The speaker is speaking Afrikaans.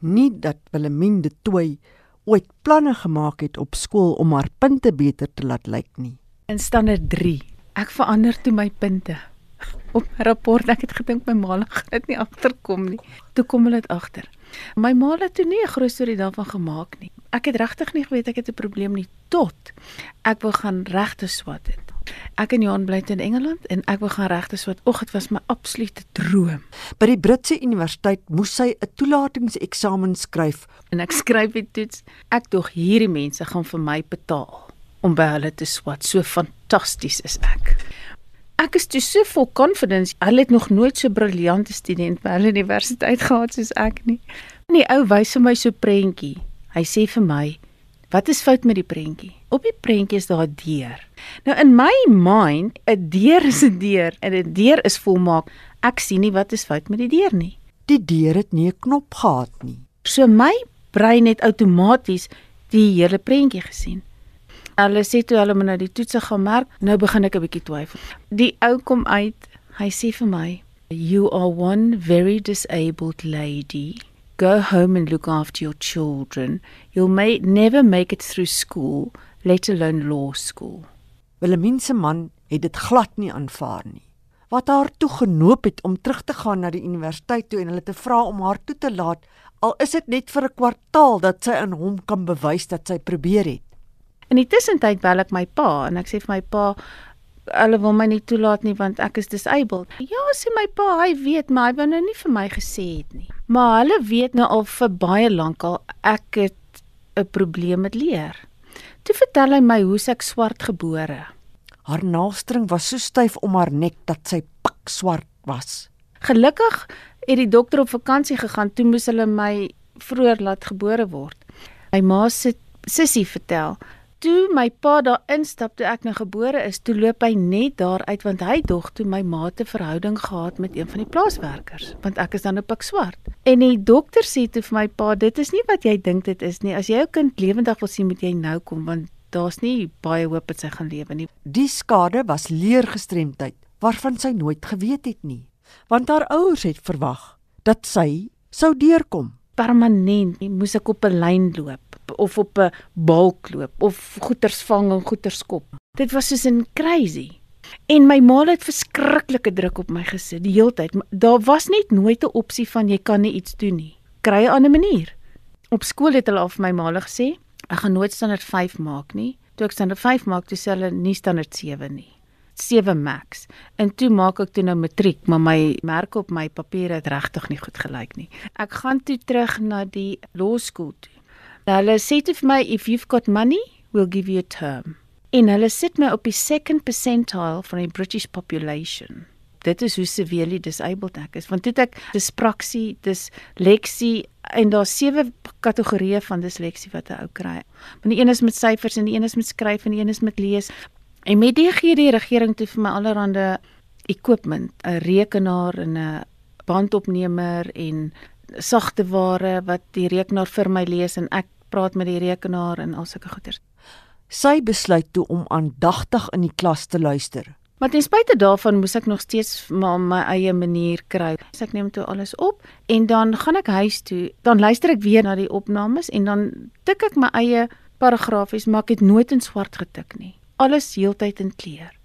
Nie dat Wilhelmine de Tooi ooit planne gemaak het op skool om haar punte beter te laat lyk nie. In standaard 3. Ek verander toe my punte. Op my rapport ek het gedink my ma gaan dit nie agterkom nie. Toe kom hulle dit agter. My ma het toe nie 'n groot storie daarvan gemaak nie. Ek het regtig nie geweet ek het 'n probleem nie tot ek wou gaan regte swat het. Ek en Johan bly in Engeland en ek wou gaan regte swat. Ag, dit was my absolute droom. By die Britse Universiteit moes sy 'n toelatingseksamen skryf en ek skryf die toets. Ek dog hierdie mense gaan vir my betaal om by hulle te swat. So fantasties is ek. Ek is toe so vol confidence. Hulle het nog nooit so briljante student by hulle universiteit gehad soos ek nie. En die ou wys vir my so prentjie. Hy sê vir my, "Wat is fout met die prentjie?" Op die prentjie is daar 'n deur. Nou in my mind, 'n deur is 'n deur en 'n deur is volmaak. Ek sien nie wat is fout met die deur nie. Die deur het nie 'n knop gehad nie. So my brein het outomaties die hele prentjie gesien. Hulle sê toe hulle moet nou die toetse gaan merk, nou begin ek 'n bietjie twyfel. Die ou kom uit, hy sê vir my, "You are one very disabled lady. Go home and look after your children. You'll may never make it through school, let alone law school." Wilhelmine se man het dit glad nie aanvaar nie. Wat haar toe genoop het om terug te gaan na die universiteit toe en hulle te vra om haar toe te laat, al is dit net vir 'n kwartaal dat sy aan hom kan bewys dat sy probeer het. In die tussentyd bel ek my pa en ek sê vir my pa hulle wil my nie toelaat nie want ek is disabled. Ja, sê my pa, hy weet, maar hy wou nou nie vir my gesê het nie. Maar hulle weet nou al vir baie lank al ek het 'n probleem met leer. Toe vertel hy my hoe ek swart gebore. Haar naaldstring was so styf om haar nek dat sy pik swart was. Gelukkig het die dokter op vakansie gegaan, toe moes hulle my vroeër laat gebore word. My ma se sussie vertel toe my pa daar instap toe ek nou gebore is, toe loop hy net daar uit want hy dog toe my ma te verhouding gehad met een van die plaaswerkers, want ek is dan op ek swart. En die dokter sê toe vir my pa, dit is nie wat jy dink dit is nie. As jy jou kind lewendig wil sien, moet jy nou kom want daar's nie baie hoop dat sy gaan lewe nie. Die skade was leergestremdheid waarvan sy nooit geweet het nie, want haar ouers het verwag dat sy sou deurkom. Permanent moes ek op 'n lyn loop of op 'n balk loop of goeters vang en goeters kop. Dit was soos 'n crazy. En my ma het verskriklike druk op my gesit die hele tyd. Daar was net nooit 'n opsie van jy kan nie iets doen nie. Kry 'n ander manier. Op skool het hulle al vir my ma gesê, ek gaan nooit standaard 5 maak nie. Toe ek standaard 5 maak, toe sê hulle nie standaard 7 nie. 7 max. En toe maak ek toe nou matriek, maar my merke op my papiere het regtig nie goed gelyk nie. Ek gaan toe terug na die laerskool toe. Nou hulle sê toe vir my if you've got money, we'll give you a term. En hulle sit my op die second percentile van die British population. Dit is hoe severely disabled ek is. Want dit ek dyspraksie, dis leksie en daar's sewe kategorieë van disleksie wat 'n ou kry. Want die een is met syfers en die een is met skryf en die een is met lees. En met die gee die regering toe vir my allerhande equipment, 'n rekenaar en 'n bandopnemer en sagte ware wat die rekenaar vir my lees en ek praat met die rekenaar en al sulke goeders. Sy besluit toe om aandagtig in die klas te luister. Maar ten spyte daarvan moes ek nog steeds maar my eie manier kry. So ek neem toe alles op en dan gaan ek huis toe. Dan luister ek weer na die opnames en dan tik ek my eie paragrafies, maar ek het nooit in swart getik nie. Alles heeltyd in kleur.